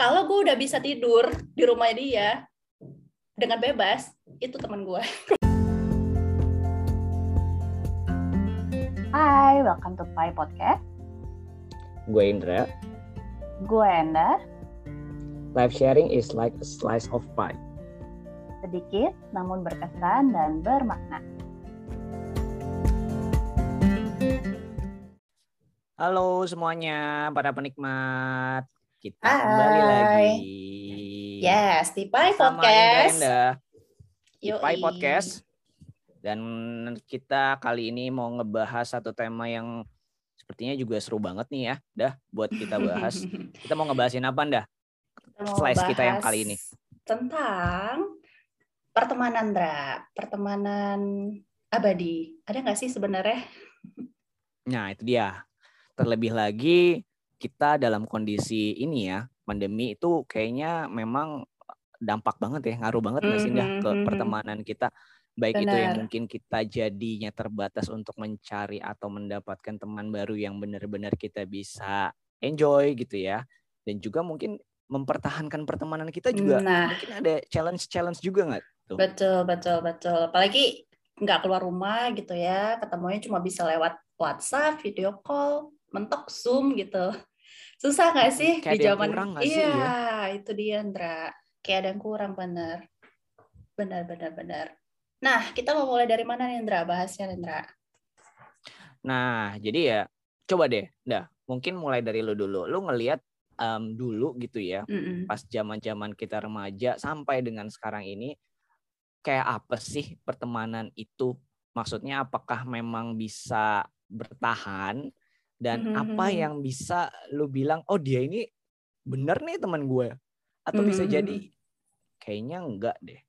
kalau gue udah bisa tidur di rumah dia dengan bebas itu teman gue Hai, welcome to Pai Podcast. Gue Indra. Gue Enda. Live sharing is like a slice of pie. Sedikit namun berkesan dan bermakna. Halo semuanya, para penikmat. Kita Hai. kembali lagi. yes di Pai Podcast di. Pai Podcast. Dan kita kali ini mau ngebahas satu tema yang sepertinya juga seru banget nih ya. Dah, buat kita bahas. kita mau ngebahasin apa, Dah? Slice kita yang kali ini. tentang pertemanan Dra pertemanan abadi ada nggak sih sebenarnya Nah, itu dia. Terlebih lagi kita dalam kondisi ini ya, pandemi itu kayaknya memang dampak banget ya, ngaruh banget nggak sih Mhm, ke mhm. pertemanan kita. Baik itu yang mungkin kita jadinya terbatas untuk mencari atau mendapatkan teman baru yang benar-benar kita bisa enjoy gitu ya. Dan juga mungkin mempertahankan pertemanan kita juga nah mungkin ada challenge-challenge juga nggak? Tuh. betul betul betul apalagi nggak keluar rumah gitu ya ketemunya cuma bisa lewat WhatsApp video call mentok Zoom gitu susah nggak sih Kayak di zaman kurang nggak sih, iya ya? itu dia Andra kayak ada yang kurang bener benar benar benar nah kita mau mulai dari mana Indra bahasnya Indra Nah, jadi ya coba deh, dah mungkin mulai dari lu dulu. Lu ngelihat em, dulu gitu ya, Mm-mm. pas zaman-zaman kita remaja sampai dengan sekarang ini kayak apa sih pertemanan itu? Maksudnya apakah memang bisa bertahan dan apa Mhm. yang bisa lu bilang oh dia ini bener nih teman gue atau bisa Mhm. jadi kayaknya enggak deh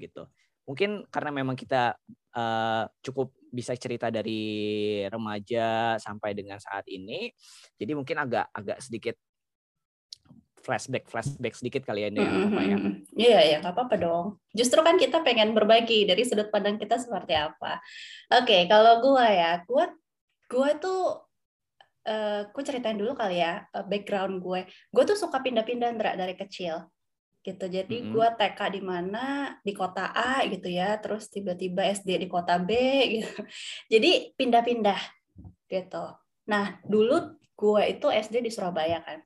gitu. Mungkin karena memang kita eh, cukup bisa cerita dari remaja sampai dengan saat ini, jadi mungkin agak agak sedikit flashback flashback sedikit kali ya, Anda, ya, nggak apa ya. Iya, ya nggak apa-apa dong. Justru kan kita pengen berbagi dari sudut pandang kita seperti apa. Oke, kalau gua ya, gua gua tuh eh gue ceritain dulu kali ya eh, background gue. Gue tuh suka pindah-pindah Ndra, dari kecil gitu. Jadi Mm-mm. gua TK di mana di kota A gitu ya, terus tiba-tiba SD di kota B gitu. Jadi pindah-pindah gitu. Nah dulu gue itu SD di Surabaya kan.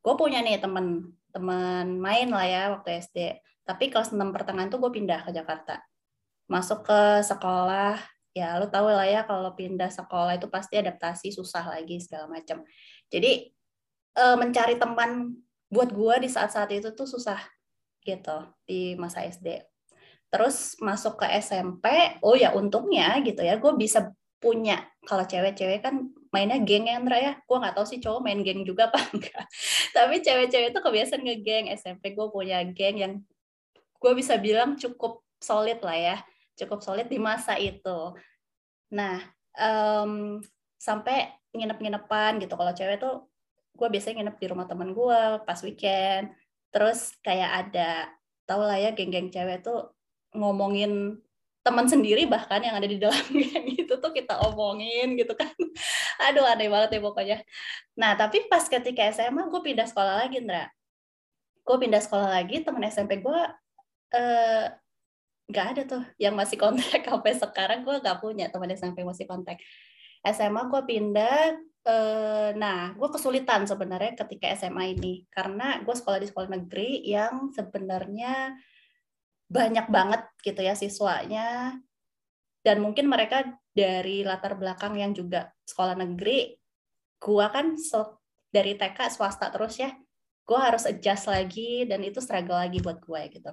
Gue punya nih temen teman main lah ya waktu SD. Tapi kelas 6 pertengahan tuh gue pindah ke Jakarta. Masuk ke sekolah, ya lu tahu lah ya kalau pindah sekolah itu pasti adaptasi susah lagi segala macam. Jadi eh, mencari teman buat gue di saat-saat itu tuh susah gitu di masa SD. Terus masuk ke SMP, oh ya untungnya gitu ya, gue bisa punya kalau cewek-cewek kan mainnya geng ya Andra ya, gue nggak tahu sih cowok main geng juga apa enggak. Tapi cewek-cewek itu kebiasaan ngegeng. SMP gue punya geng yang gue bisa bilang cukup solid lah ya, cukup solid di masa itu. Nah, em, sampai nginep-nginepan gitu. Kalau cewek tuh gue biasanya nginep di rumah teman gue pas weekend. Terus kayak ada, tau lah ya geng-geng cewek tuh ngomongin teman sendiri bahkan yang ada di dalam geng itu tuh kita omongin gitu kan. Aduh aneh banget ya pokoknya. Nah tapi pas ketika SMA gue pindah sekolah lagi Ndra. Gue pindah sekolah lagi temen SMP gue eh, nggak ada tuh yang masih kontak sampai sekarang gue nggak punya teman yang masih kontak. SMA gue pindah, eh, nah gue kesulitan sebenarnya ketika SMA ini karena gue sekolah di sekolah negeri yang sebenarnya banyak banget gitu ya siswanya dan mungkin mereka dari latar belakang yang juga sekolah negeri gua kan dari TK swasta terus ya gua harus adjust lagi dan itu struggle lagi buat gue gitu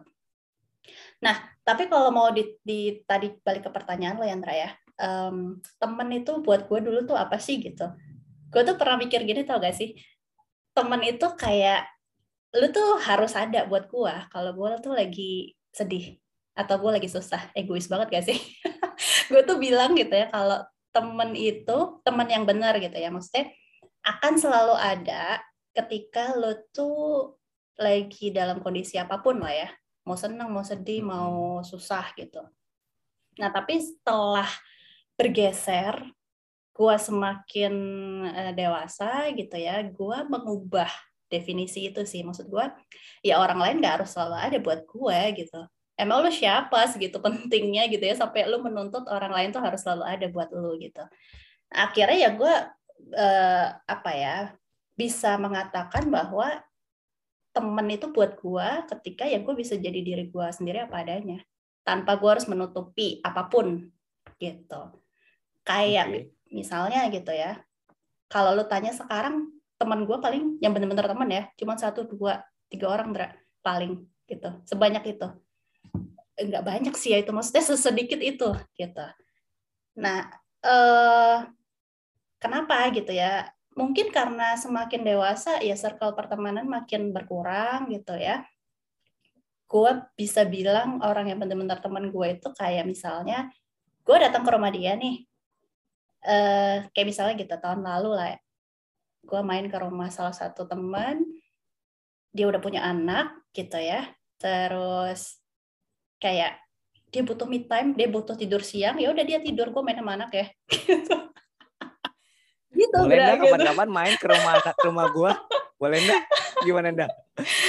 nah tapi kalau mau di, di- tadi balik ke pertanyaan lo Yandra ya em, temen itu buat gue dulu tuh apa sih gitu? Gue tuh pernah mikir gini tau gak sih? Temen itu kayak lu tuh harus ada buat gue kalau gue tuh lagi sedih atau gue lagi susah. Egois banget gak sih? Gue tuh bilang gitu ya kalau temen itu temen yang benar gitu ya maksudnya akan selalu ada ketika lo tuh lagi dalam kondisi apa pun lah ya mau senang mau sedih mau susah gitu. Nah tapi setelah bergeser gue semakin eh, dewasa gitu ya gue mengubah definisi itu sih. Maksud gue ya orang lain nggak harus selalu ada buat gue gitu. Emang lu siapa segitu pentingnya gitu ya sampai lu menuntut orang lain tuh harus selalu ada buat lu gitu. Akhirnya ya gue eh, apa ya bisa mengatakan bahwa temen itu buat gue ketika ya gue bisa jadi diri gue sendiri apa adanya. Tanpa gue harus menutupi apa pun gitu. Kayak Oke. misalnya gitu ya kalau lu tanya sekarang teman gue paling yang bener-bener teman ya cuma satu dua tiga orang Dra, paling gitu. Sebanyak itu. Enggak banyak sih ya itu maksudnya sesedikit itu gitu. Nah eh kenapa gitu ya mungkin karena semakin dewasa ya circle pertemanan makin berkurang gitu ya. Gue bisa bilang orang yang benar-benar teman gue itu kayak misalnya gue datang ke rumah dia nih. Eh kayak misalnya gitu tahun lalu lah gue main ke rumah salah satu teman dia udah punya anak gitu ya. Terus kayak dia butuh me time dia butuh tidur siang ya udah dia tidur gue main sama anak ya. gitu gitu Boleh nggak gitu. kapan-kapan main ke rumah ke rumah gua? Boleh nggak? Gimana ndak?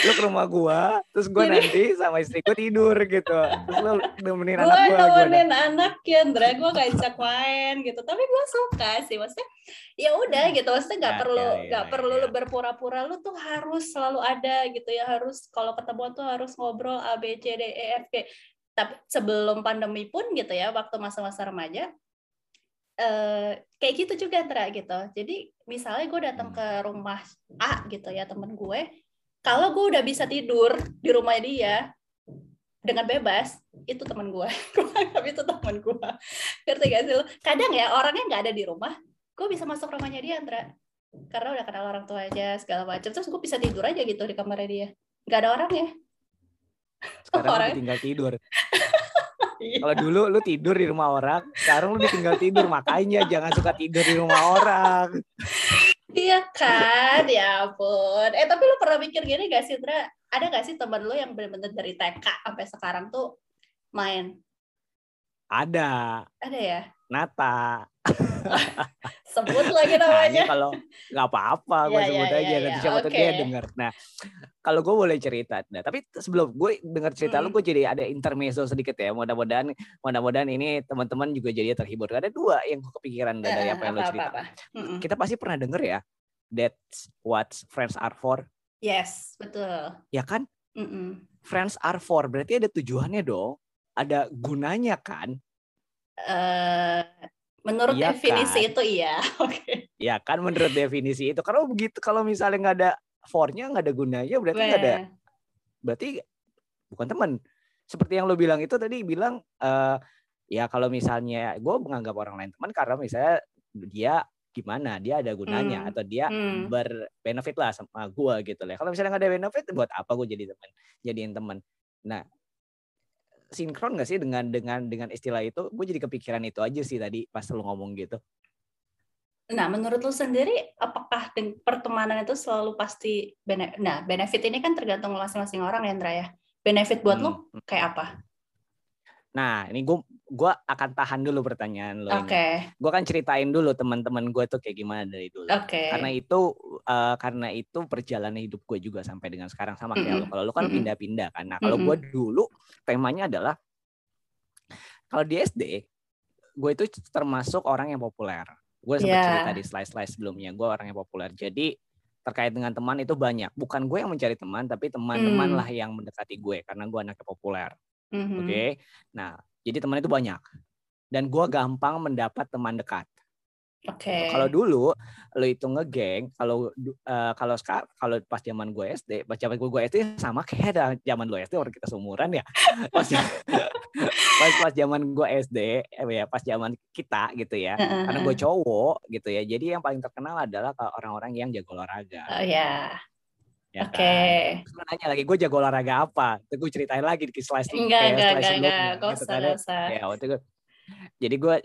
Lu ke rumah gua, terus gua Jadi- nanti sama istri gua tidur gitu. Terus lu nemenin gue anak gua gimana? nemenin anak ya Ndra gue ngajak main gitu tapi gue suka sih maksudnya ya udah gitu maksudnya nggak Ya, perlu ya, ya, nggak perlu ya. lu berpura-pura lu tuh harus selalu ada gitu ya harus kalau ketemuan tuh harus ngobrol A B C D E F G tapi sebelum pandemi pun gitu ya waktu masa-masa remaja eh kayak gitu juga Ndra gitu. Jadi misalnya gue datang Hmm. ke rumah A gitu ya temen gue kalau gue udah bisa tidur di rumah dia dengan bebas itu teman gue tapi itu teman gue ngerti gak sih kadang ya orangnya nggak ada di rumah gue bisa masuk rumahnya dia Andra karena udah kenal orang tuanya segala macam terus gue bisa tidur aja gitu di kamarnya dia. Nggak ada orangnya. Sekarang lu Orang- ditinggal tidur. Kalau dulu lu tidur di rumah orang, sekarang lu ditinggal tidur. Makanya jangan suka tidur di rumah orang. iya kan? Ya ampun. Eh tapi lu pernah mikir gini gak sih Andra ada gak sih teman lu yang bener-bener dari TK sampai sekarang tuh main? Ada. Ada ya? Nata. sebut lagi Nah, namanya kalau nggak apa-apa, gue Iya, sebut iya, aja iya, nanti iya, siapa tuh dia denger. Nah, kalau gue boleh cerita, nah tapi sebelum gue denger cerita lu, Mm. gue jadi ada intermezzo sedikit ya. Mudah-mudahan, mudah-mudahan ini teman-teman juga jadi terhibur. Ada dua yang kepikiran dari Eh, apa yang lu cerita. apa-apa. Mm-mm. Kita pasti pernah denger ya, that's what friends are for, yes betul ya kan? Mm-mm. Friends are for, berarti ada tujuannya dong, ada gunanya kan? eh menurut Iya definisi kan? itu iya. Oke. Ya kan menurut definisi itu. Kalau begitu, kalau misalnya nggak ada for-nya, nggak ada gunanya, berarti nggak ada berarti bukan teman. Seperti yang lo bilang itu tadi bilang eh ya kalau misalnya gue menganggap orang lain teman karena misalnya dia gimana, dia ada gunanya Hmm. atau dia Hmm. berbenefit lah sama gue gitu lah. Kalau misalnya nggak ada benefit, buat apa gue jadi teman, jadiin teman. Nah, sinkron gak sih dengan dengan dengan istilah itu? Gue jadi kepikiran itu aja sih tadi pas lo ngomong gitu. Nah, menurut lu sendiri, apakah pertemanan itu selalu pasti bene- Nah, benefit ini kan tergantung masing-masing orang ya, Ndra ya. Benefit buat lu Hmm. kayak apa? Nah, ini gue gua akan tahan dulu pertanyaan lo Oke, ini. Gue kan ceritain dulu teman-teman gue tuh kayak gimana dari dulu. oke. karena itu eh, karena itu perjalanan hidup gue juga sampai dengan sekarang sama kayak lo. Mm-mm. Kalau lo kan Mm-mm. pindah-pindah kan. Nah kalau gue dulu temanya adalah kalau di SD gue itu termasuk orang yang populer. Gue sempat Yeah. cerita di slide-slide sebelumnya. Gue orang yang populer. Jadi terkait dengan teman itu banyak. Bukan gue yang mencari teman, tapi teman-teman Hmm. lah yang mendekati gue karena gue anaknya populer. Mhm. Oke. Nah jadi teman itu banyak. Dan gue gampang mendapat teman dekat. Oke. Kalau dulu lo itu ngegeng, kalau eh, kalau sekarang kalau pas zaman gue SD, pas zaman gue SD sama kayak zaman lo SD orang kita seumuran ya. Pas pas pas zaman gue SD, eh, ya pas zaman kita gitu ya. Heeh, Karena gue cowok gitu ya. Jadi yang paling terkenal adalah kalau orang-orang yang jago olahraga. Oh ya, ya oke. kan? Terus lo nanya lagi gue jago olahraga apa? Terus gue ceritain lagi di slice Enggak, kayak enggak, slice enggak, enggak. sebelumnya, Gak gitu usah, kan ya. gak usah. Ya waktu itu jadi gue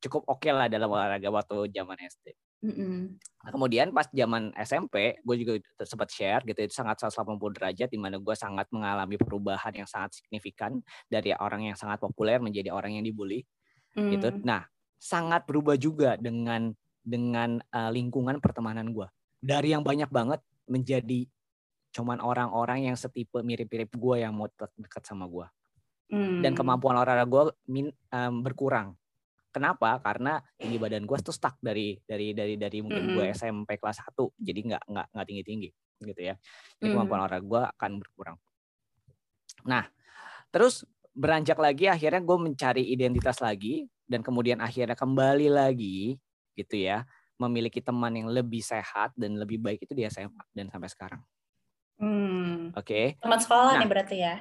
cukup oke lah dalam olahraga waktu zaman SD. Mm-mm. Nah, kemudian pas zaman SMP, gue juga sempat share gitu, itu sangat 180 derajat di mana gue sangat mengalami perubahan yang sangat signifikan dari orang yang sangat populer menjadi orang yang dibully gitu. Mm. Nah, sangat berubah juga dengan dengan uh, lingkungan pertemanan gue. Dari yang banyak banget menjadi cuman orang-orang yang setipe mirip-mirip gue yang mau dekat sama gue Hmm. dan kemampuan olahraga gue min, em, berkurang. Kenapa? Karena tinggi badan gue tuh stuck dari dari dari dari mungkin gue Mm-mm. SMP kelas 1 jadi nggak nggak nggak tinggi tinggi gitu ya. Jadi Mm. kemampuan olahraga gue akan berkurang. Nah, terus beranjak lagi akhirnya gue mencari identitas lagi dan kemudian akhirnya kembali lagi gitu ya memiliki teman yang lebih sehat dan lebih baik itu di SMA dan sampai sekarang. Hmm. Oke. Teman sekolah Nah. nih berarti ya.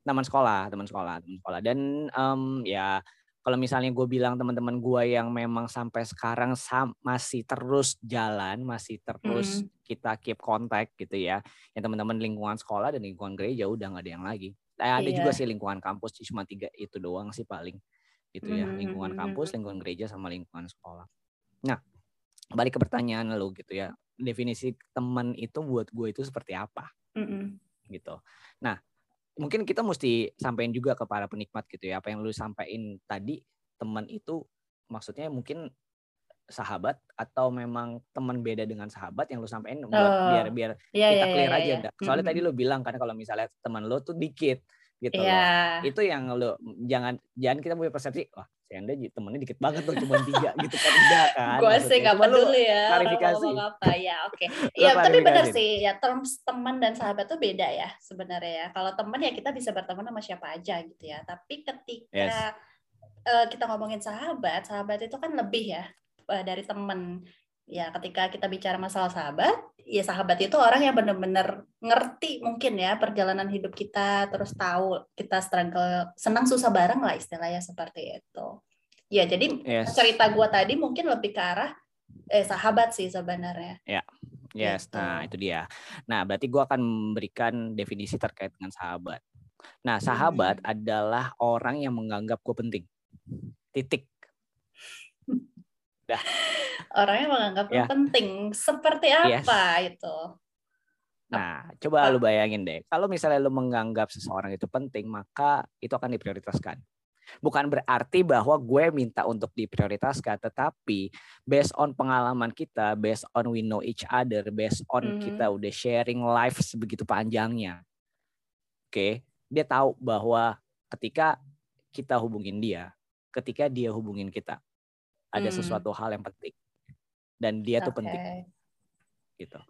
teman sekolah, teman sekolah, teman sekolah. Dan em, ya kalau misalnya gue bilang teman-teman gue yang memang sampai sekarang sam- masih terus jalan, masih terus kita keep contact gitu ya. Yang teman-teman lingkungan sekolah dan lingkungan gereja udah nggak ada yang lagi. Eh, ada Iya. juga sih lingkungan kampus cuma tiga itu doang sih paling gitu ya. Mhm, Lingkungan mhm, kampus, mhm. lingkungan gereja sama lingkungan sekolah. Nah, balik ke pertanyaan lo gitu ya. Definisi teman itu buat gue itu seperti apa? Mm-mm. gitu. Nah, mungkin kita mesti sampaikan juga ke para penikmat gitu ya. Apa yang lu sampaikan tadi teman itu maksudnya mungkin sahabat atau memang teman beda dengan sahabat yang lu sampaikan buat Oh, biar biar Iya, kita iya, clear iya, aja iya. Ndak. Soalnya Mm-mm. tadi lu bilang kan kalau misalnya teman lu tuh dikit gitu loh. Iya. Itu yang lu jangan jangan kita punya persepsi wah si Anda temennya dikit banget tuh cuma tiga gitu kan enggak kan. Gue sih maksudnya. gak Cuma lu peduli ya klarifikasi. apa ya oke ya tapi benar sih ya terms teman dan sahabat tuh beda ya sebenarnya ya kalau teman ya kita bisa berteman sama siapa aja gitu ya tapi ketika Yes. eh, kita ngomongin sahabat sahabat itu kan lebih ya eh, dari teman ya ketika kita bicara masalah sahabat ya sahabat itu orang yang benar-benar ngerti mungkin ya perjalanan hidup kita terus tahu kita struggle senang susah bareng lah istilahnya seperti itu ya jadi Yes. cerita gua tadi mungkin lebih ke arah eh sahabat sih sebenarnya. Yes, Gitu. nah itu dia. Nah, berarti gua akan memberikan definisi terkait dengan sahabat. Nah, sahabat Hmm. adalah orang yang menganggap gue penting. Titik. Orangnya menganggap lu Ya. penting. Seperti Yes. apa itu? Nah, coba lu bayangin deh. Kalau misalnya lu menganggap seseorang itu penting, maka itu akan diprioritaskan. Bukan berarti bahwa gue minta untuk diprioritaskan, tetapi based on pengalaman kita, based on we know each other, based on Mhm. kita udah sharing life sebegitu panjangnya. Oke, dia tahu bahwa ketika kita hubungin dia, ketika dia hubungin kita, ada Hmm. sesuatu hal yang penting. Dan dia tuh Oke. penting gitu.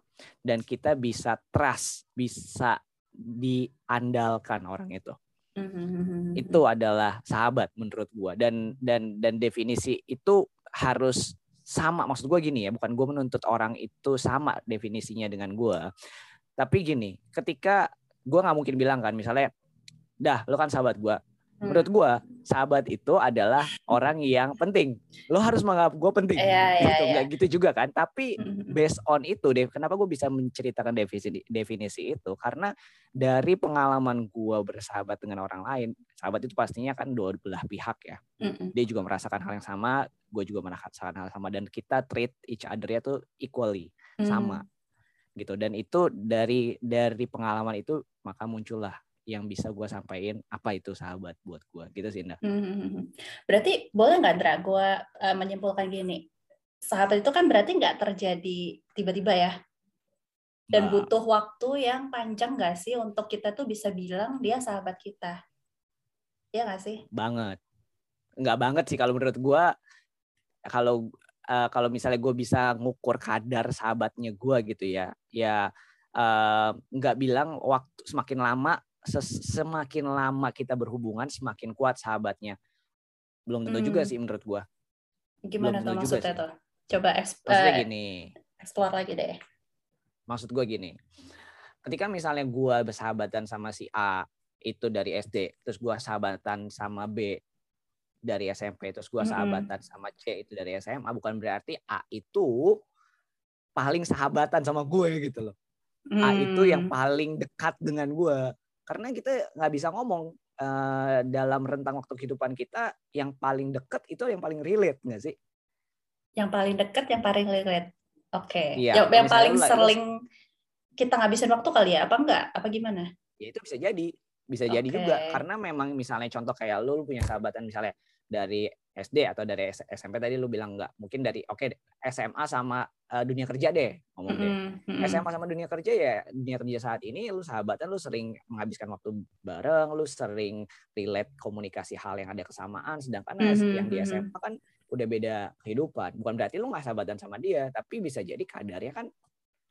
Dan kita bisa trust, bisa diandalkan orang itu. Mhm. Itu adalah sahabat menurut gua dan dan dan definisi itu harus sama maksud gua gini ya, bukan gua menuntut orang itu sama definisinya dengan gua. Tapi gini, ketika gua nggak mungkin bilang kan misalnya dah lo kan sahabat gua. Hmm. Menurut gua sahabat itu adalah orang yang penting. Lo harus menganggap gua penting. Iya, iya, gitu. iya. Nggak gitu juga kan. Tapi Mhm. based on itu deh kenapa gue bisa menceritakan definisi definisi itu karena dari pengalaman gue bersahabat dengan orang lain sahabat itu pastinya kan dua belah pihak ya Mhm. dia juga merasakan hal yang sama gue juga merasakan hal yang sama dan kita treat each other ya tuh equally sama gitu dan itu dari dari pengalaman itu maka muncullah yang bisa gue sampaikan apa itu sahabat buat gue gitu sih Indah. Mhm. Berarti boleh nggak Dra, gue eh, menyimpulkan gini, sahabat itu kan berarti nggak terjadi tiba-tiba ya, dan Nah, butuh waktu yang panjang nggak sih untuk kita tuh bisa bilang dia sahabat kita, ya nggak sih? banget. Nggak banget sih kalau menurut gua kalau eh, kalau misalnya gue bisa ngukur kadar sahabatnya gua gitu ya. Ya eh, nggak bilang waktu semakin lama semakin lama kita berhubungan semakin kuat sahabatnya belum tentu juga Hmm. sih menurut gua Gimana tuh Belum juga maksudnya tuh? Coba eks- maksudnya eh, gini explore lagi deh. maksud gua gini ketika misalnya gua bersahabatan sama si A itu dari SD terus gua sahabatan sama B dari SMP terus gua sahabatan sama C itu dari SMA bukan berarti A itu paling sahabatan sama gue gitu loh A itu yang Hmm. paling dekat dengan gua karena kita nggak bisa ngomong eh, dalam rentang waktu kehidupan kita yang paling dekat itu yang paling relate nggak sih yang paling dekat, yang paling relate. Oke. Iya, yang, kalau yang paling sering kita ngabisin waktu kali ya? Apa enggak? Apa gimana? ya itu bisa jadi bisa jadi Oke. juga karena memang misalnya contoh kayak lu, lu punya sahabatan misalnya dari SD atau dari SMP tadi lu bilang enggak mungkin dari oke okay, SMA sama uh, dunia kerja deh ngomong deh mm-hmm. SMA sama dunia kerja ya dunia kerja saat ini lu sahabatan lu sering menghabiskan waktu bareng lu sering relate komunikasi hal yang ada kesamaan sedangkan mm-hmm. yang di SMA kan udah beda kehidupan bukan berarti lu nggak sahabatan sama dia tapi bisa jadi kadarnya kan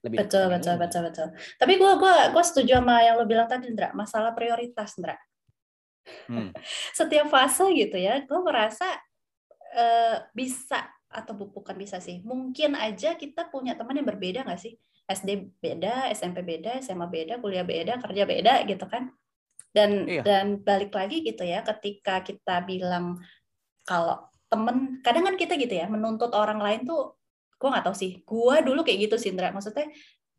lebih betul betul betul betul tapi gue gua gua setuju sama yang lo bilang tadi Indra masalah prioritas Indra hmm. setiap fase gitu ya gue merasa uh, bisa atau bukan bisa sih. Mungkin aja kita punya teman yang berbeda nggak sih? SD beda SMP beda SMA beda kuliah beda kerja beda gitu kan? Dan iya. dan balik lagi gitu ya ketika kita bilang kalau temen kadang kan kita gitu ya menuntut orang lain tuh gue nggak tahu sih. Gue dulu kayak gitu sih Indra maksudnya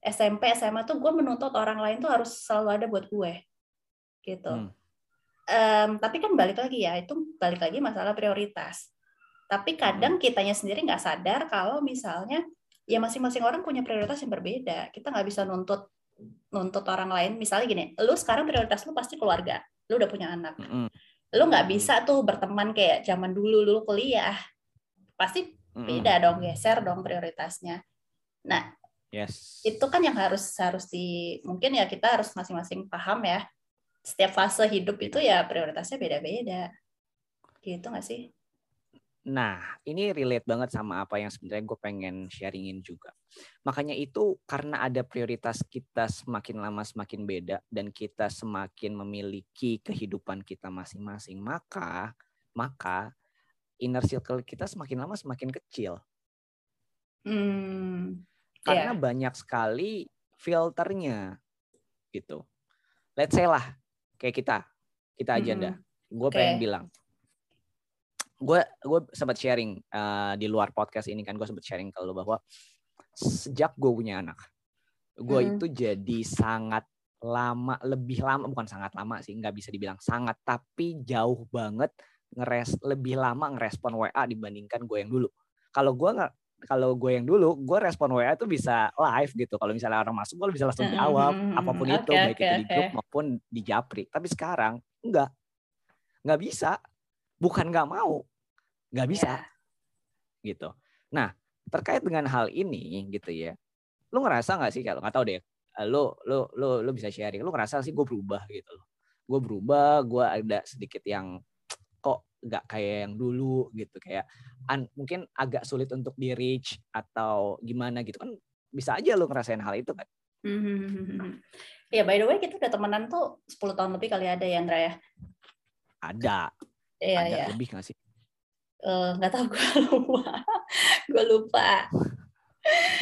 SMP SMA tuh gue menuntut orang lain tuh harus selalu ada buat gue gitu. Hmm. um, tapi kan balik lagi ya itu balik lagi masalah prioritas tapi kadang hmm. kitanya sendiri nggak sadar kalau misalnya ya masing-masing orang punya prioritas yang berbeda. Kita nggak bisa nuntut nuntut orang lain. Misalnya gini, lu sekarang prioritas lu pasti keluarga, lu udah punya anak. Mm-hmm. Lu nggak bisa tuh berteman kayak zaman dulu lu kuliah. Pasti beda dong, geser dong prioritasnya. Nah, yes. itu kan yang harus harus di mungkin ya kita harus masing-masing paham ya. Setiap fase hidup itu ya prioritasnya beda-beda. Gitu nggak sih? Nah, ini relate banget sama apa yang sebenarnya gue pengen sharingin juga. Makanya itu karena ada prioritas kita semakin lama semakin beda dan kita semakin memiliki kehidupan kita masing-masing, maka maka inner circle kita semakin lama semakin kecil. Hmm, karena yeah. banyak sekali filternya gitu. Let's say lah kayak kita, kita aja hmm. dah. Gue okay. pengen bilang, gue gue sempat sharing uh, di luar podcast ini kan gue sempat sharing ke lo bahwa sejak gue punya anak gue hmm. itu jadi sangat lama lebih lama bukan sangat lama sih nggak bisa dibilang sangat tapi jauh banget ngeres lebih lama ngerespon WA dibandingkan gue yang dulu. Kalau gue nggak kalau gue yang dulu gue respon WA itu bisa live gitu. Kalau misalnya orang masuk gue bisa langsung jawab hmm, apa pun okay, itu baik okay, itu di grup maupun di japri. Tapi sekarang enggak nggak bisa. Bukan nggak mau nggak bisa. Yeah. gitu. Nah terkait dengan hal ini gitu ya lu ngerasa nggak sih kalau nggak tahu deh lu lu lu lu bisa sharing lu ngerasa sih gue berubah gitu loh. Gue berubah gue ada sedikit yang kok nggak kayak yang dulu gitu. Kayak an, mungkin agak sulit untuk di reach atau gimana gitu. Kan bisa aja lu ngerasain hal itu kan? Hmm. ya by the way kita udah temenan tuh 10 tahun lebih kali ada ya Andra ya? Ada. Iya, ada iya. lebih nggak sih? Eh, nggak uh, tahu gue lupa. Gue lupa.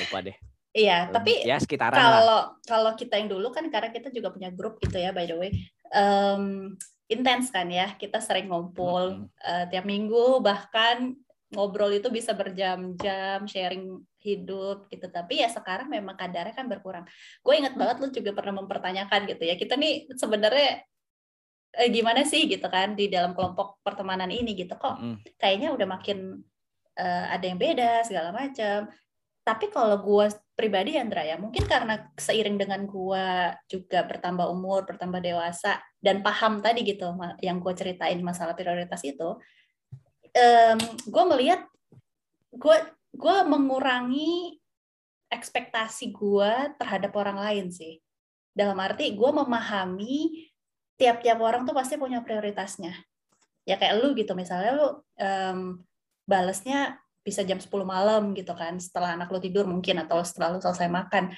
Lupa deh. Iya tapi ya sekitaran kalau kalau kita yang dulu kan karena kita juga punya grup gitu ya by the way. Um, intens kan ya kita sering ngumpul hmm. uh, tiap minggu bahkan ngobrol itu bisa berjam-jam sharing hidup gitu. Tapi ya sekarang memang kadarnya kan berkurang. Gue inget banget lu juga pernah mempertanyakan gitu ya kita nih sebenarnya eh, gimana sih gitu kan di dalam kelompok pertemanan ini gitu. Kok mm. kayaknya udah makin uh, ada yang beda segala macam tapi kalau gue pribadi Andra ya mungkin karena seiring dengan gue juga bertambah umur bertambah dewasa dan paham tadi gitu yang gue ceritain masalah prioritas itu um, gue melihat gue gue mengurangi ekspektasi gue terhadap orang lain sih. Dalam arti gue memahami tiap-tiap orang tuh pasti punya prioritasnya. Ya kayak lu gitu misalnya lu um, balesnya bisa jam 10 malam gitu kan setelah anak lu tidur mungkin atau setelah lu selesai makan.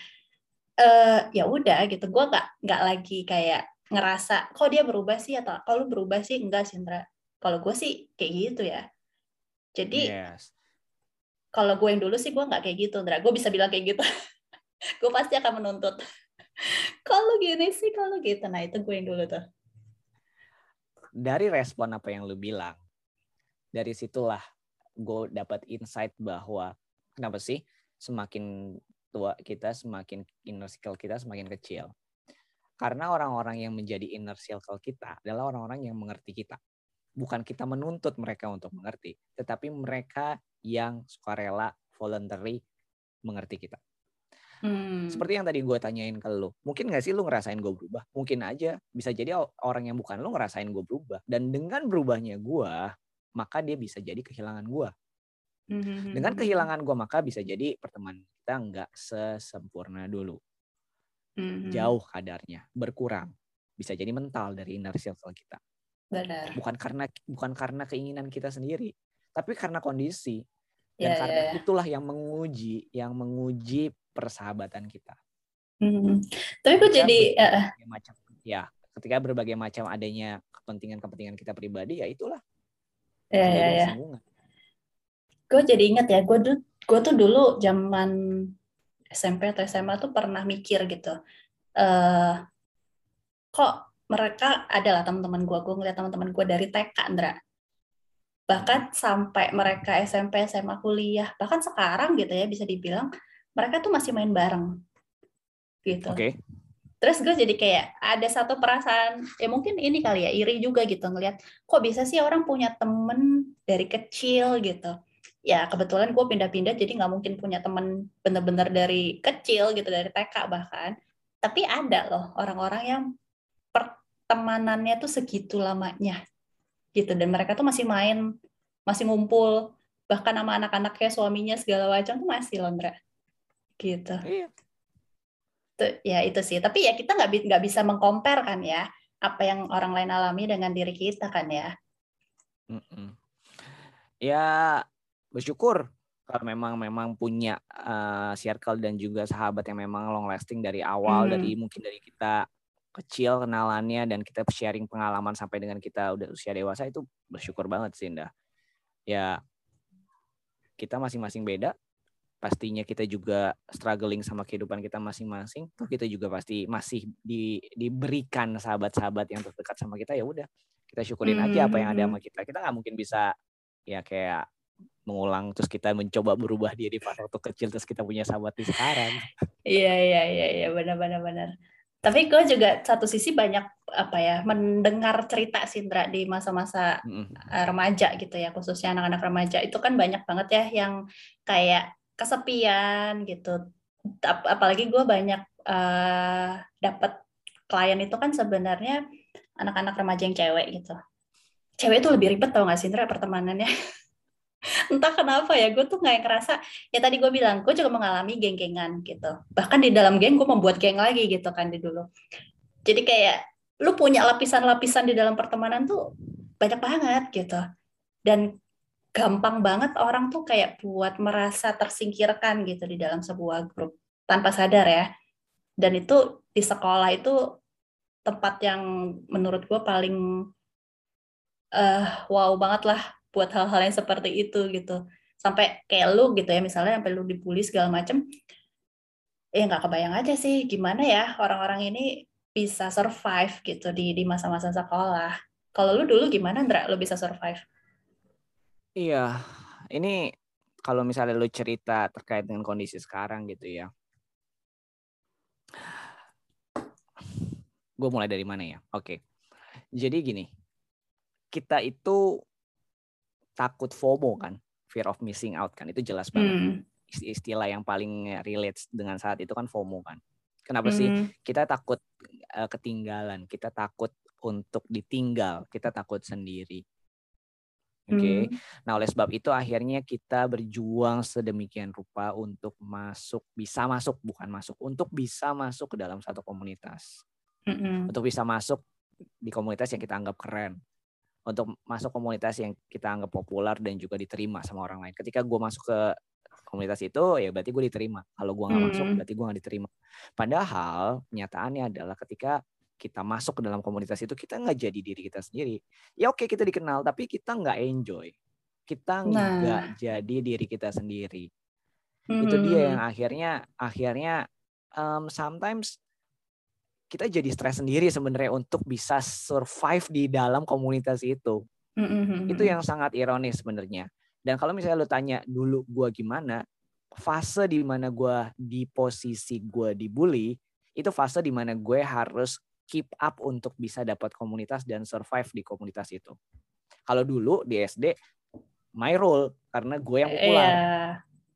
Uh, ya udah gitu gue nggak nggak lagi kayak ngerasa kok dia berubah sih atau kalau berubah sih enggak sih Indra. Kalau gue sih kayak gitu ya. Jadi yes. kalau gue yang dulu sih gue nggak kayak gitu Indra. Gue bisa bilang kayak gitu. gue pasti akan menuntut kalau gini sih kalau gitu. Nah itu gue yang dulu tuh. Dari respon apa yang lu bilang dari situlah gue dapat insight bahwa kenapa sih semakin tua kita semakin inner circle kita semakin kecil? Karena orang-orang yang menjadi inner circle kita adalah orang-orang yang mengerti kita. Bukan kita menuntut mereka untuk mengerti tetapi mereka yang sukarela voluntary mengerti kita Hmm. Seperti yang tadi gue tanyain ke lu, mungkin gak sih lu ngerasain gue berubah? Mungkin aja, bisa jadi orang yang bukan lu ngerasain gue berubah. Dan dengan berubahnya gue, maka dia bisa jadi kehilangan gue. Mhm. Dengan kehilangan gue maka bisa jadi pertemanan kita nggak sesempurna dulu. Mhm. Jauh kadarnya, berkurang. Bisa jadi mental dari inner circle kita. Benar. Bukan karena bukan karena keinginan kita sendiri, tapi karena kondisi. Ya, Dan ya, karena ya. itulah yang menguji, yang menguji persahabatan kita. Mhm. Tapi gue Ketika jadi berbagai macam ya, ketika berbagai macam adanya kepentingan-kepentingan kita pribadi ya itulah ya ya ya. Gue jadi inget ya, gue tuh gue tuh dulu zaman SMP atau SMA tuh pernah mikir gitu. eh kok mereka adalah teman-teman gue, gue ngeliat teman-teman gue dari TK, Andra. Bahkan sampai mereka SMP, SMA, kuliah, bahkan sekarang gitu ya bisa dibilang mereka tuh masih main bareng gitu. Oke. Terus gue jadi kayak ada satu perasaan, ya mungkin ini kali ya, iri juga gitu ngelihat kok bisa sih orang punya temen dari kecil gitu. Ya kebetulan gue pindah-pindah jadi nggak mungkin punya temen bener-bener dari kecil gitu, dari TK bahkan. Tapi ada loh orang-orang yang pertemanannya tuh segitu lamanya gitu. Dan mereka tuh masih main, masih ngumpul, bahkan sama anak-anaknya, suaminya segala macam tuh masih loh. Gitu Iya. itu ya itu sih tapi ya kita nggak nggak bisa mengcompare kan ya apa yang orang lain alami dengan diri kita kan ya Mm-mm. Ya bersyukur kalau memang memang punya uh, circle dan juga sahabat yang memang long lasting dari awal Hmm. dari mungkin dari kita kecil kenalannya dan kita sharing pengalaman sampai dengan kita udah usia dewasa itu bersyukur banget sih Indah. Ya kita masing-masing beda. Pastinya kita juga struggling sama kehidupan kita masing-masing. Tuh kita juga pasti masih di, diberikan sahabat-sahabat yang terdekat sama kita ya udah kita syukurin aja apa yang ada Hmm. sama kita. Kita nggak mungkin bisa ya kayak mengulang terus kita mencoba berubah dia di pas waktu kecil terus kita punya sahabat di sekarang. iya iya iya iya benar benar benar tapi gue juga satu sisi banyak apa ya mendengar cerita Sindra di masa-masa remaja gitu ya khususnya anak-anak remaja itu kan banyak banget ya yang kayak kesepian gitu. Ap- apalagi gue banyak eh dapat klien itu kan sebenarnya anak-anak remaja yang cewek gitu. Cewek itu lebih ribet tau gak Sindra pertemanannya? Entah kenapa ya gue tuh nggak ngerasa ya tadi gue bilang gue juga mengalami geng-gengan gitu. Bahkan di dalam geng gue membuat geng lagi gitu kan di dulu. Jadi kayak lu punya lapisan-lapisan di dalam pertemanan tuh banyak banget gitu. Dan gampang banget orang tuh kayak buat merasa tersingkirkan gitu di dalam sebuah grup tanpa sadar ya. Dan itu di sekolah itu tempat yang menurut gue paling eh wow banget lah buat hal-hal yang seperti itu gitu. Sampai kayak lu gitu ya misalnya sampai lu dibully segala macem ya nggak kebayang aja sih gimana ya orang-orang ini bisa survive gitu di di masa-masa sekolah. Kalau lu dulu gimana Ndra? Lu bisa survive Iya, ini kalau misalnya lu cerita terkait dengan kondisi sekarang gitu ya. Gue mulai dari mana ya? Oke. Jadi gini, kita itu takut FOMO kan, fear of missing out kan, itu jelas banget. Hmm, Ist- Istilah yang paling relate dengan saat itu kan FOMO kan. Kenapa sih? hmm, Kita takut eh, ketinggalan, kita takut untuk ditinggal, kita takut sendiri. Oke. hmm, Nah, oleh sebab itu akhirnya kita berjuang sedemikian rupa untuk masuk, bisa masuk, bukan masuk, untuk bisa masuk ke dalam satu komunitas. hmm, Untuk bisa masuk di komunitas yang kita anggap keren. Untuk masuk komunitas yang kita anggap populer dan juga diterima sama orang lain. Ketika gue masuk ke komunitas itu, ya berarti gue diterima. Kalau gue nggak masuk, Hmm. berarti gue nggak diterima. Padahal kenyataannya adalah ketika kita masuk ke dalam komunitas itu, kita nggak jadi diri kita sendiri. Ya oke kita dikenal, tapi kita nggak enjoy. Kita nggak Nah. jadi diri kita sendiri. hmm, Itu dia hmm, yang akhirnya akhirnya um, sometimes kita jadi stres sendiri sebenarnya untuk bisa survive di dalam komunitas itu. hmm, hmm, hmm, Itu yang sangat ironis sebenarnya. Dan kalau misalnya lu tanya dulu gua gimana, fase di mana gua di posisi gua dibully, itu fase di mana gue harus keep up untuk bisa dapat komunitas dan survive di komunitas itu. Kalau dulu di SD my role karena gue yang populer Iya.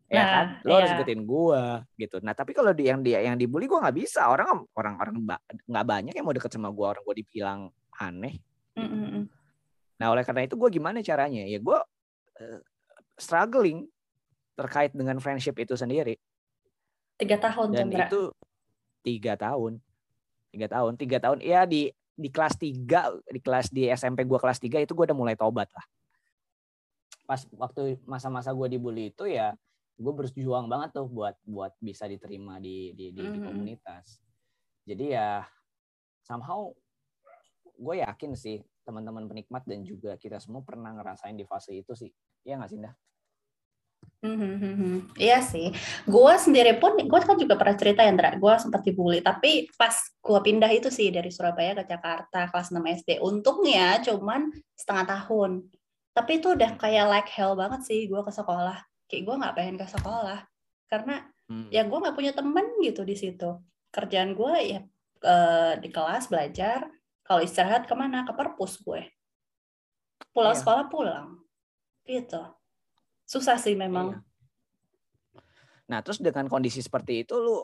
ya Nah, kan lo harus iya. ikutin gua gitu nah tapi kalau di yang dia yang dibully gua nggak bisa orang orang orang nggak banyak yang mau deket sama gua orang gua dibilang aneh Hmm, hmm, hmm. Nah oleh karena itu gue gimana caranya? Ya gue uh, struggling terkait dengan friendship itu sendiri. Tiga tahun dan Chandra. itu tiga tahun, tiga tahun, tiga tahun. Ya di di kelas tiga, di kelas di SMP gue kelas tiga itu gue udah mulai tobat lah. Pas waktu masa-masa gue dibully itu ya gue berjuang banget tuh buat buat bisa diterima di di, di, di Mhm. komunitas. Jadi ya somehow gue yakin sih teman-teman penikmat dan juga kita semua pernah ngerasain di fase itu sih. Iya nggak sih, Dah? Hmm, Iya sih, gue sendiri pun, gue kan juga pernah cerita ya, Ndra, gue sempat dibully, tapi pas gue pindah itu sih dari Surabaya ke Jakarta kelas 6 SD, untungnya cuman setengah tahun, tapi itu udah kayak like hell banget sih gue ke sekolah, kayak gue nggak pengen ke sekolah, karena Hmm. ya gue nggak punya temen gitu di situ, kerjaan gue ya eh, di kelas belajar, kalau istirahat ke mana, ke perpus gue, pulang Iya. sekolah pulang, gitu, susah sih memang. Iya. Nah, terus dengan kondisi seperti itu lu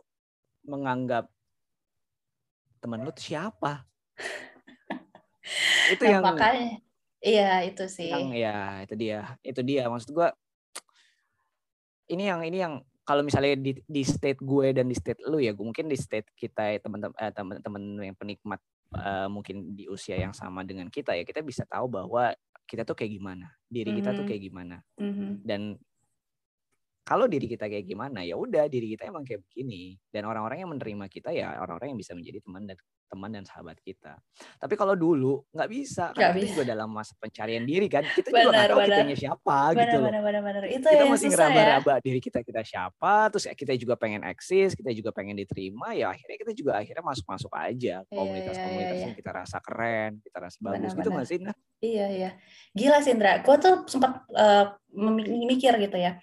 menganggap temen lu tuh siapa? itu Nah, yang makanya iya itu sih. yang ya itu dia. Itu dia maksud gua ini yang ini yang kalau misalnya di, di state gue dan di state lu ya, mungkin di state kita ya, teman-teman eh, teman-teman yang penikmat eh, mungkin di usia yang sama dengan kita ya, kita bisa tahu bahwa kita tuh kayak gimana, diri kita tuh Mhm. kayak gimana. Mhm. dan kalau diri kita kayak gimana ya udah diri kita emang kayak begini dan orang-orang yang menerima kita ya orang-orang yang bisa menjadi teman dan teman dan sahabat kita tapi kalau dulu nggak bisa karena kita bisa. juga dalam masa pencarian diri kan kita juga Benar, nggak tahu benar. kitanya siapa gitu Benar, loh benar, benar, benar. Itu kita masih ya. ngeraba-raba diri kita kita siapa terus ya kita juga pengen eksis kita juga pengen diterima ya akhirnya kita juga akhirnya masuk-masuk aja Iya, komunitas-komunitas iya, yang kita rasa keren kita rasa bagus Benar, gitu benar. nggak sih nah Iya, iya. Gila sih, Indra. Gue tuh sempat eh, memi- mikir gitu ya.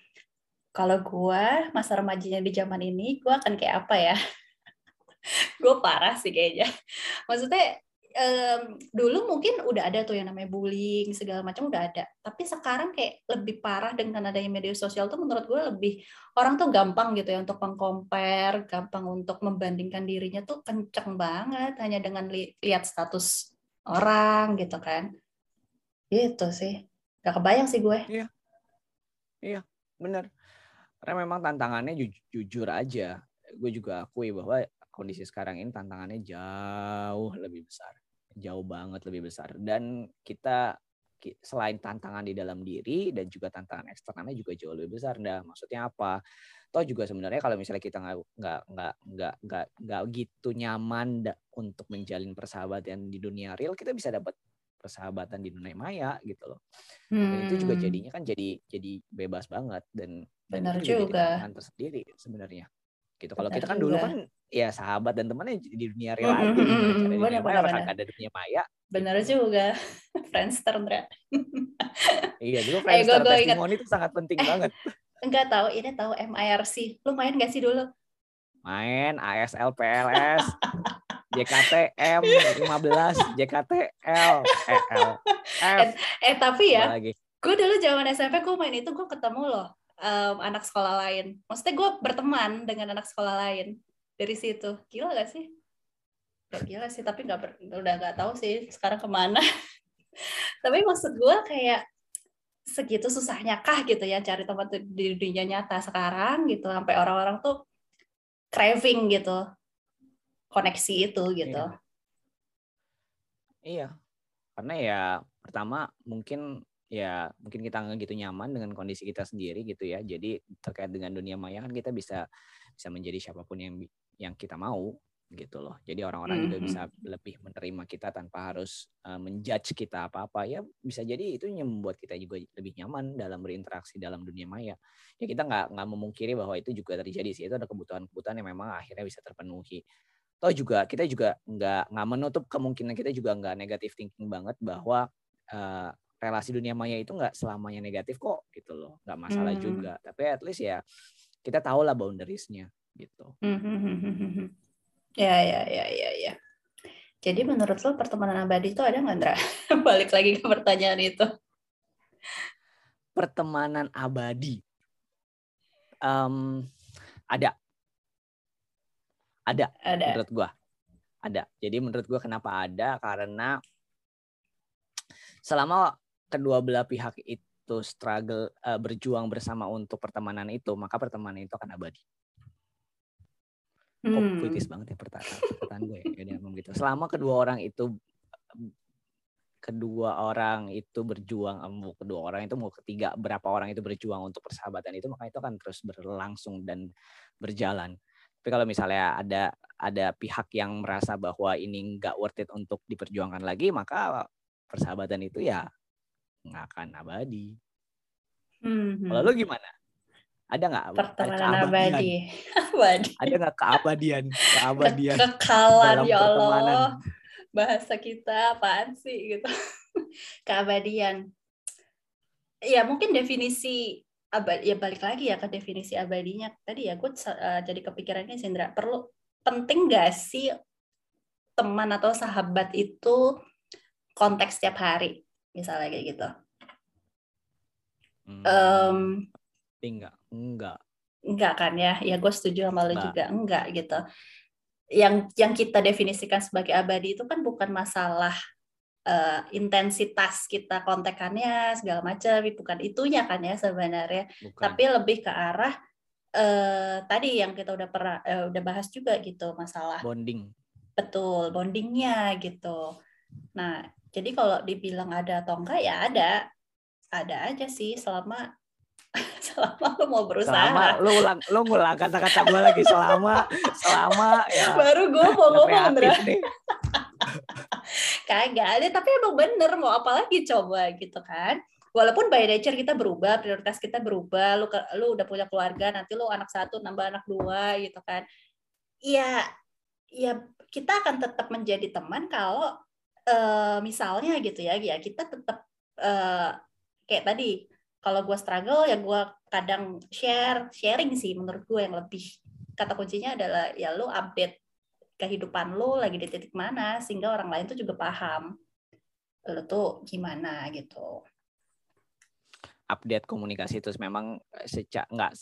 Kalau gue masa remajanya di zaman ini, gue akan kayak apa ya? gue parah sih kayaknya. Maksudnya em, dulu mungkin udah ada tuh yang namanya bullying segala macam udah ada. Tapi sekarang kayak lebih parah dengan adanya media sosial tuh menurut gue lebih orang tuh gampang gitu ya untuk mengcompare, gampang untuk membandingkan dirinya tuh kenceng banget hanya dengan li- lihat status orang gitu kan. Gitu sih. Gak kebayang sih gue. bener karena memang tantangannya ju- jujur aja. Gue juga akui bahwa kondisi sekarang ini tantangannya jauh lebih besar. Jauh banget lebih besar. Dan kita ki- selain tantangan di dalam diri dan juga tantangan eksternalnya juga jauh lebih besar. Dah maksudnya apa? Toh juga sebenarnya kalau misalnya kita nggak nggak nggak nggak nggak nggak gitu nyaman untuk menjalin persahabatan di dunia real kita bisa dapat persahabatan di dunia maya gitu loh. Dan itu juga Hmm, jadinya kan jadi jadi bebas banget. Dan Benar juga. tersendiri sebenarnya gitu kalau Benar kita kan dulu juga. kan ya sahabat dan temannya di dunia real Mm, aja mm, mm, mm, dunia benar, maya benar, benar. kagak ada dunia maya Bener gitu. juga. Friendster, Ndra. iya dulu Eh, Friendster gua- gua testimoni itu sangat penting Eh. banget Enggak tahu, ini tahu MIRC. Lu main gak sih dulu? main ASL PLS JKTM 15 JKTL eh, L, F Eh, tapi ya, gue dulu zaman SMP gue main itu gue ketemu loh em, anak sekolah lain. Maksudnya gue berteman dengan anak sekolah lain dari situ. Gila gak sih? Gak gila sih, tapi nggak ber- udah nggak tahu sih sekarang ke mana. tapi maksud gue kayak segitu susahnya kah gitu ya cari tempat di dunia nyata sekarang gitu sampai orang-orang tuh craving gitu koneksi itu gitu. Iya. Iya, karena ya pertama mungkin ya mungkin kita nggak gitu nyaman dengan kondisi kita sendiri gitu ya. Jadi terkait dengan dunia maya kan kita bisa bisa menjadi siapa pun yang yang kita mau gitu loh. Jadi orang-orang juga Mhm. bisa lebih menerima kita tanpa harus uh, menjudge kita apa-apa. Ya bisa jadi itu yang membuat kita juga lebih nyaman dalam berinteraksi dalam dunia maya. Ya kita nggak nggak memungkiri bahwa itu juga terjadi sih. Itu ada kebutuhan-kebutuhan yang memang akhirnya bisa terpenuhi toh juga kita juga nggak nggak menutup kemungkinan kita juga nggak negatif thinking banget bahwa eh, relasi dunia maya itu nggak selamanya negatif kok gitu loh nggak masalah Hmm. juga tapi at least ya kita tahu lah boundariesnya gitu Hmm, Ya, ya, ya, ya, ya. Jadi menurut lo pertemanan abadi itu ada nggak, Ndra? Balik lagi ke pertanyaan itu. pertemanan abadi Em, ada ada Ada. menurut gua ada jadi menurut gua kenapa ada karena selama kedua belah pihak itu struggle uh, berjuang bersama untuk pertemanan itu, maka pertemanan itu akan abadi. Kok Hmm. puitis banget ya perkataan, perkataan gue ya. Jadi emang gitu. Selama kedua orang itu kedua orang itu berjuang, mau kedua orang itu mau ketiga berapa orang itu berjuang untuk persahabatan itu, maka itu akan terus berlangsung dan berjalan. Tapi kalau misalnya ada ada pihak yang merasa bahwa ini nggak worth it untuk diperjuangkan lagi, maka persahabatan itu ya nggak akan abadi. Hmm. Kalau lu gimana? Ada nggak pertemanan abadi. abadi. Ada nggak keabadian? Keabadian Kekekalan dalam ya Allah. pertemanan. Bahasa kita apaan sih gitu. Keabadian. Ya mungkin definisi abadi ya balik lagi ya ke definisi abadinya tadi ya gue uh, jadi kepikirannya Sindra perlu penting gak sih teman atau sahabat itu konteks setiap hari misalnya kayak gitu. Hmm, Em, enggak, enggak. enggak kan ya? Ya gue setuju sama lo juga. Enggak gitu. Yang yang kita definisikan sebagai abadi itu kan bukan masalah eh, intensitas kita kontekannya segala macam bukan itunya kan ya sebenarnya. Bukan. tapi lebih ke arah eh, tadi yang kita udah pernah eh, udah bahas juga gitu masalah bonding. betul bondingnya gitu. Nah jadi kalau dibilang ada atau enggak ya ada. Ada aja sih selama selama lo mau berusaha. Selama lu ulang lu ngulang kata-kata gue lagi selama selama ya. Baru gue mau ngomong nih. kagak ada tapi emang bener mau apa lagi coba gitu kan? Walaupun by nature kita berubah prioritas kita berubah lu lu udah punya keluarga nanti lu anak satu nambah anak dua gitu kan? Ya ya kita akan tetap menjadi teman kalau eh, misalnya gitu ya ya kita tetap eh, kayak tadi kalau gue struggle ya gue kadang share sharing sih menurut gue yang lebih kata kuncinya adalah ya lu update kehidupan lo lagi di titik mana sehingga orang lain tuh juga paham lo tuh gimana gitu. Update komunikasi terus memang secak nggak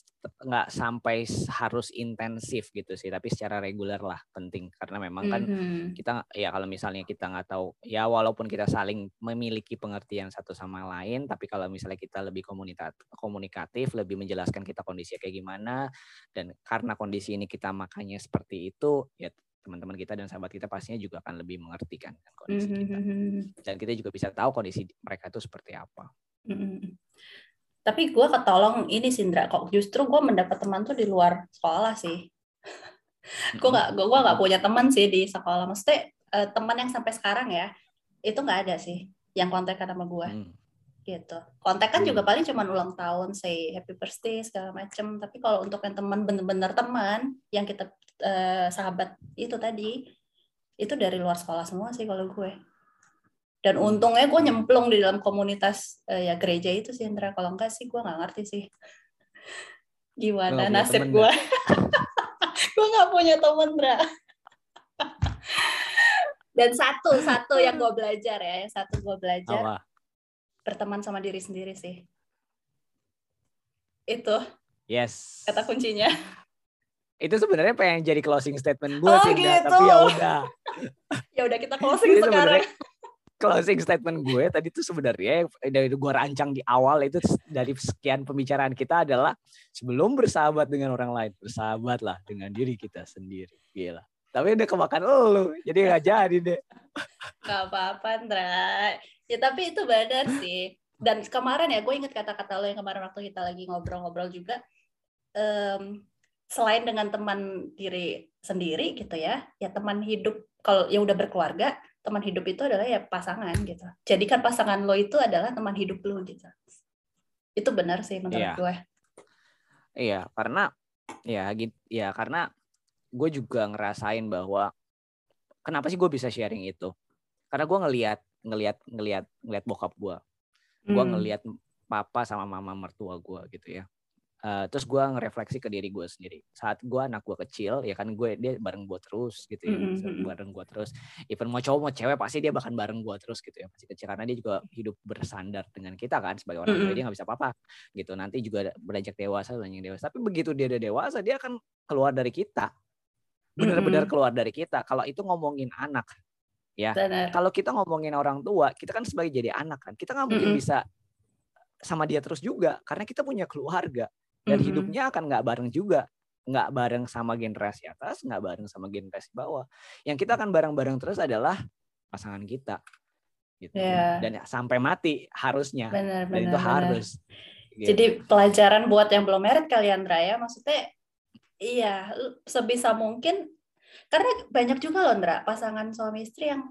nggak sampai harus intensif gitu sih tapi secara reguler lah penting karena memang kan Mhm. kita ya kalau misalnya kita nggak tahu ya walaupun kita saling memiliki pengertian satu sama lain tapi kalau misalnya kita lebih komunitat komunikatif lebih menjelaskan kita kondisinya kayak gimana dan karena kondisi ini kita makanya seperti itu ya teman-teman kita dan sahabat kita pastinya juga akan lebih mengerti kan kondisi kita Mhm. dan kita juga bisa tahu kondisi mereka itu seperti apa Tapi gue ketolong ini Sindra kok justru gue mendapat teman tuh di luar sekolah sih. gue nggak gue nggak punya teman sih di sekolah. Maksudnya eh, teman yang sampai sekarang ya itu nggak ada sih yang kontekan sama gue. Hmm. gitu. Kontak kan Hmm. juga paling cuma ulang tahun, say happy birthday segala macem. Tapi kalau untuk yang teman bener-bener teman, yang kita eh, sahabat itu tadi, itu dari luar sekolah semua sih kalau gue. Dan Hmm. untungnya gue nyemplung di dalam komunitas eh, ya gereja itu sih, Indra. Kalau enggak sih gue nggak ngerti sih. Gimana punya nasib gue? gue nggak punya temen, Indra. Dan satu, satu yang gue belajar ya, yang satu gue belajar Apa? berteman sama diri sendiri sih. Itu Yes. kata kuncinya. Itu sebenarnya pengen jadi closing statement gue Oh, sih, gitu. tapi ya udah. Ya udah kita closing sekarang. Closing statement gue tadi tuh sebenarnya dari gue rancang di awal itu dari sekian pembicaraan kita adalah sebelum bersahabat dengan orang lain, bersahabatlah dengan diri kita sendiri. Gila. Tapi udah kemakan lu, jadi nggak jadi deh. Gak apa-apa, Ndra. Ya tapi itu benar sih. Dan kemarin ya, gue inget kata-kata lo yang kemarin waktu kita lagi ngobrol-ngobrol juga. em, selain dengan teman diri sendiri gitu ya, ya teman hidup kalau yang udah berkeluarga, teman hidup itu adalah ya pasangan gitu. Jadikan pasangan lo itu adalah teman hidup lo gitu. Itu benar sih menurut Iya. gue. Iya, karena ya gitu ya karena gue juga ngerasain bahwa kenapa sih gue bisa sharing itu? Karena gue ngelihat ngelihat ngelihat ngelihat bokap gue, gue Hmm. ngelihat papa sama mama mertua gue gitu ya. Eh, terus gue ngerefleksi ke diri gue sendiri. Saat gue anak gue kecil, ya kan gue dia bareng gue terus gitu ya, Mm, mm, mm. bareng gue terus. Even mau cowok mau cewek pasti dia bahkan bareng gue terus gitu ya, masih kecil karena dia juga hidup bersandar dengan kita kan sebagai orang tua Mm, mm. dia nggak bisa apa-apa gitu. Nanti juga beranjak dewasa, beranjak dewasa. Tapi begitu dia udah dewasa, dia akan keluar dari kita, benar-benar keluar dari kita. Kalau itu ngomongin anak, ya. Kalau kita ngomongin orang tua, kita kan sebagai jadi anak kan, kita nggak mungkin Mm-mm. bisa sama dia terus juga karena kita punya keluarga dan Mm-mm. hidupnya akan nggak bareng juga, nggak bareng sama generasi atas, nggak bareng sama generasi bawah. Yang kita akan bareng-bareng terus adalah pasangan kita, gitu. Iya. Dan sampai mati harusnya, Benar, dan benar, itu benar. harus. gitu. Jadi pelajaran buat yang belum married kalian Andra ya, maksudnya iya sebisa mungkin karena banyak juga loh Andra pasangan suami istri yang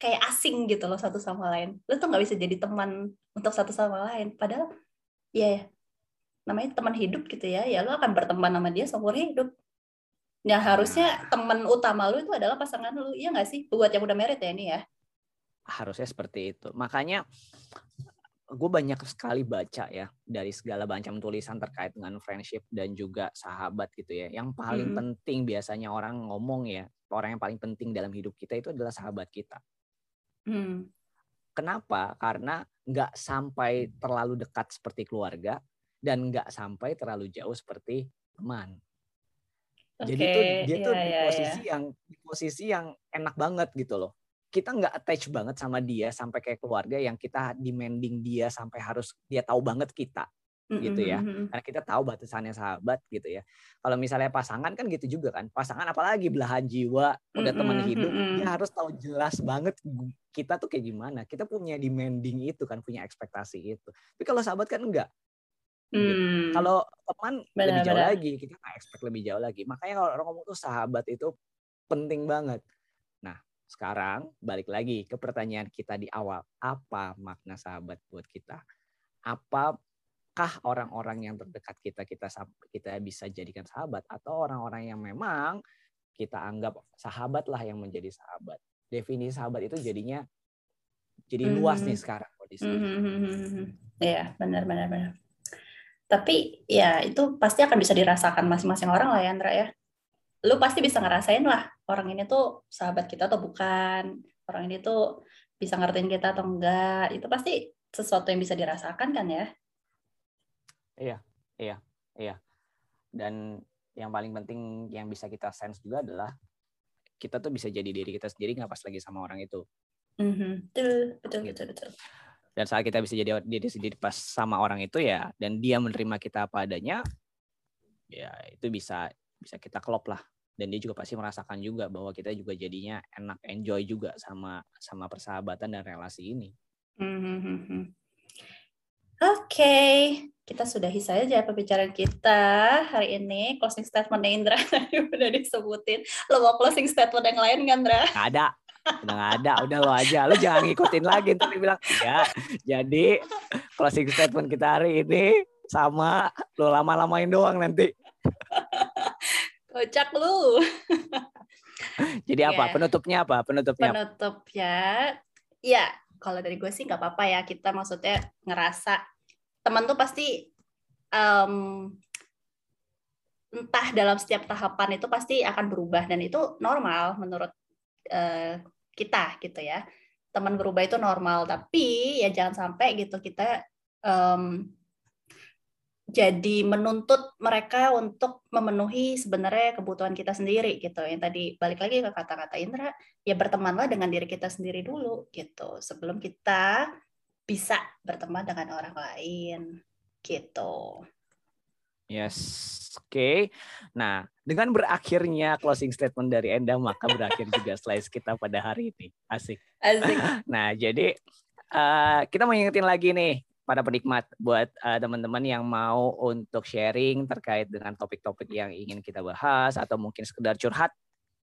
kayak asing gitu loh satu sama lain. Lu tuh nggak bisa jadi teman untuk satu sama lain. Padahal ya namanya teman hidup gitu ya, ya lu akan berteman sama dia seumur hidup. Ya harusnya teman utama lu itu adalah pasangan lu, iya nggak sih? Buat yang udah married ya ini ya. harusnya seperti itu. Makanya gue banyak sekali baca ya dari segala macam tulisan terkait dengan friendship dan juga sahabat gitu ya. Yang paling Mm-mm. penting biasanya orang ngomong ya, orang yang paling penting dalam hidup kita itu adalah sahabat kita. Hmm. Kenapa? Karena nggak sampai terlalu dekat seperti keluarga dan nggak sampai terlalu jauh seperti teman. Jadi Oke, tuh dia tuh iya, di iya, posisi yang di posisi yang enak banget gitu loh. Kita nggak attach banget sama dia sampai kayak keluarga yang kita demanding dia sampai harus dia tahu banget kita gitu ya. Karena kita tahu batasannya sahabat gitu ya. Kalau misalnya pasangan kan gitu juga kan. Pasangan apalagi belahan jiwa, udah teman hidup, dia harus tahu jelas banget kita tuh kayak gimana. Kita punya demanding itu kan, punya ekspektasi itu. Tapi kalau sahabat kan enggak. Gitu. Hmm. Kalau teman Benar, lebih jauh benar. lagi, kita nggak expect lebih jauh lagi. Makanya kalau orang ngomong tuh sahabat itu penting banget. Nah, sekarang balik lagi ke pertanyaan kita di awal. Apa makna sahabat buat kita? Apakah orang-orang yang terdekat kita kita kita bisa jadikan sahabat atau orang-orang yang memang kita anggap sahabat lah yang menjadi sahabat? Definisi sahabat itu jadinya jadi luas nih Mhm. sekarang kondisinya. Hmm, Iya, benar, benar, benar. Tapi ya itu pasti akan bisa dirasakan masing-masing orang lah ya, Andra ya. Lu pasti bisa ngerasain lah orang ini tuh sahabat kita atau bukan. Orang ini tuh bisa ngertiin kita atau enggak. Itu pasti sesuatu yang bisa dirasakan kan ya. dan yang paling penting yang bisa kita sense juga adalah kita tuh bisa jadi diri kita sendiri nggak pas lagi sama orang itu Mhm. Betul, betul, betul, betul. Dan saat kita bisa jadi diri sendiri pas sama orang itu ya dan dia menerima kita apa adanya ya itu bisa bisa kita klop lah dan dia juga pasti merasakan juga bahwa kita juga jadinya enak enjoy juga sama sama persahabatan dan relasi ini Mhm. Oke, kita sudahi saja pembicaraan kita hari ini. Closing statement Indra tadi udah disebutin. Lo mau closing statement yang lain nggak, Indra? ada udah nggak ada udah lo aja lo jangan ngikutin lagi ntar dia bilang ya jadi closing statement kita hari ini sama lo lama-lamain doang nanti Kocak lu. jadi apa Oke. penutupnya apa penutupnya apa? Penutup ya. Ya, kalau dari gue sih nggak apa-apa ya. Kita maksudnya ngerasa teman tuh pasti em, entah dalam setiap tahapan itu pasti akan berubah dan itu normal menurut eh, kita gitu ya. Teman berubah itu normal, tapi ya jangan sampai gitu kita em, jadi menuntut mereka untuk memenuhi sebenarnya kebutuhan kita sendiri gitu. Yang tadi balik lagi ke kata-kata Indra, ya bertemanlah dengan diri kita sendiri dulu gitu sebelum kita bisa berteman dengan orang lain gitu. Yes, oke. Nah, dengan berakhirnya closing statement dari Enda, maka berakhir juga slides kita pada hari ini. Asik. Asik. Nah, jadi eh, kita mau ingetin lagi nih para penikmat buat eh, teman-teman yang mau untuk sharing terkait dengan topik-topik yang ingin kita bahas atau mungkin sekedar curhat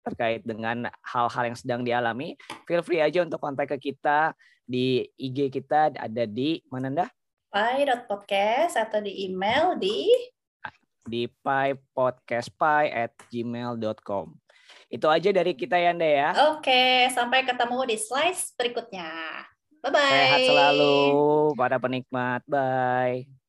terkait dengan hal-hal yang sedang dialami, feel free aja untuk kontak ke kita di IG kita ada di mana Nda? Pai.podcast atau di email di di pipodcastpie at gmail.com. Itu aja dari kita ya Nda ya. Oke, sampai ketemu di slides berikutnya. Bye bye. Sehat selalu para penikmat. Bye.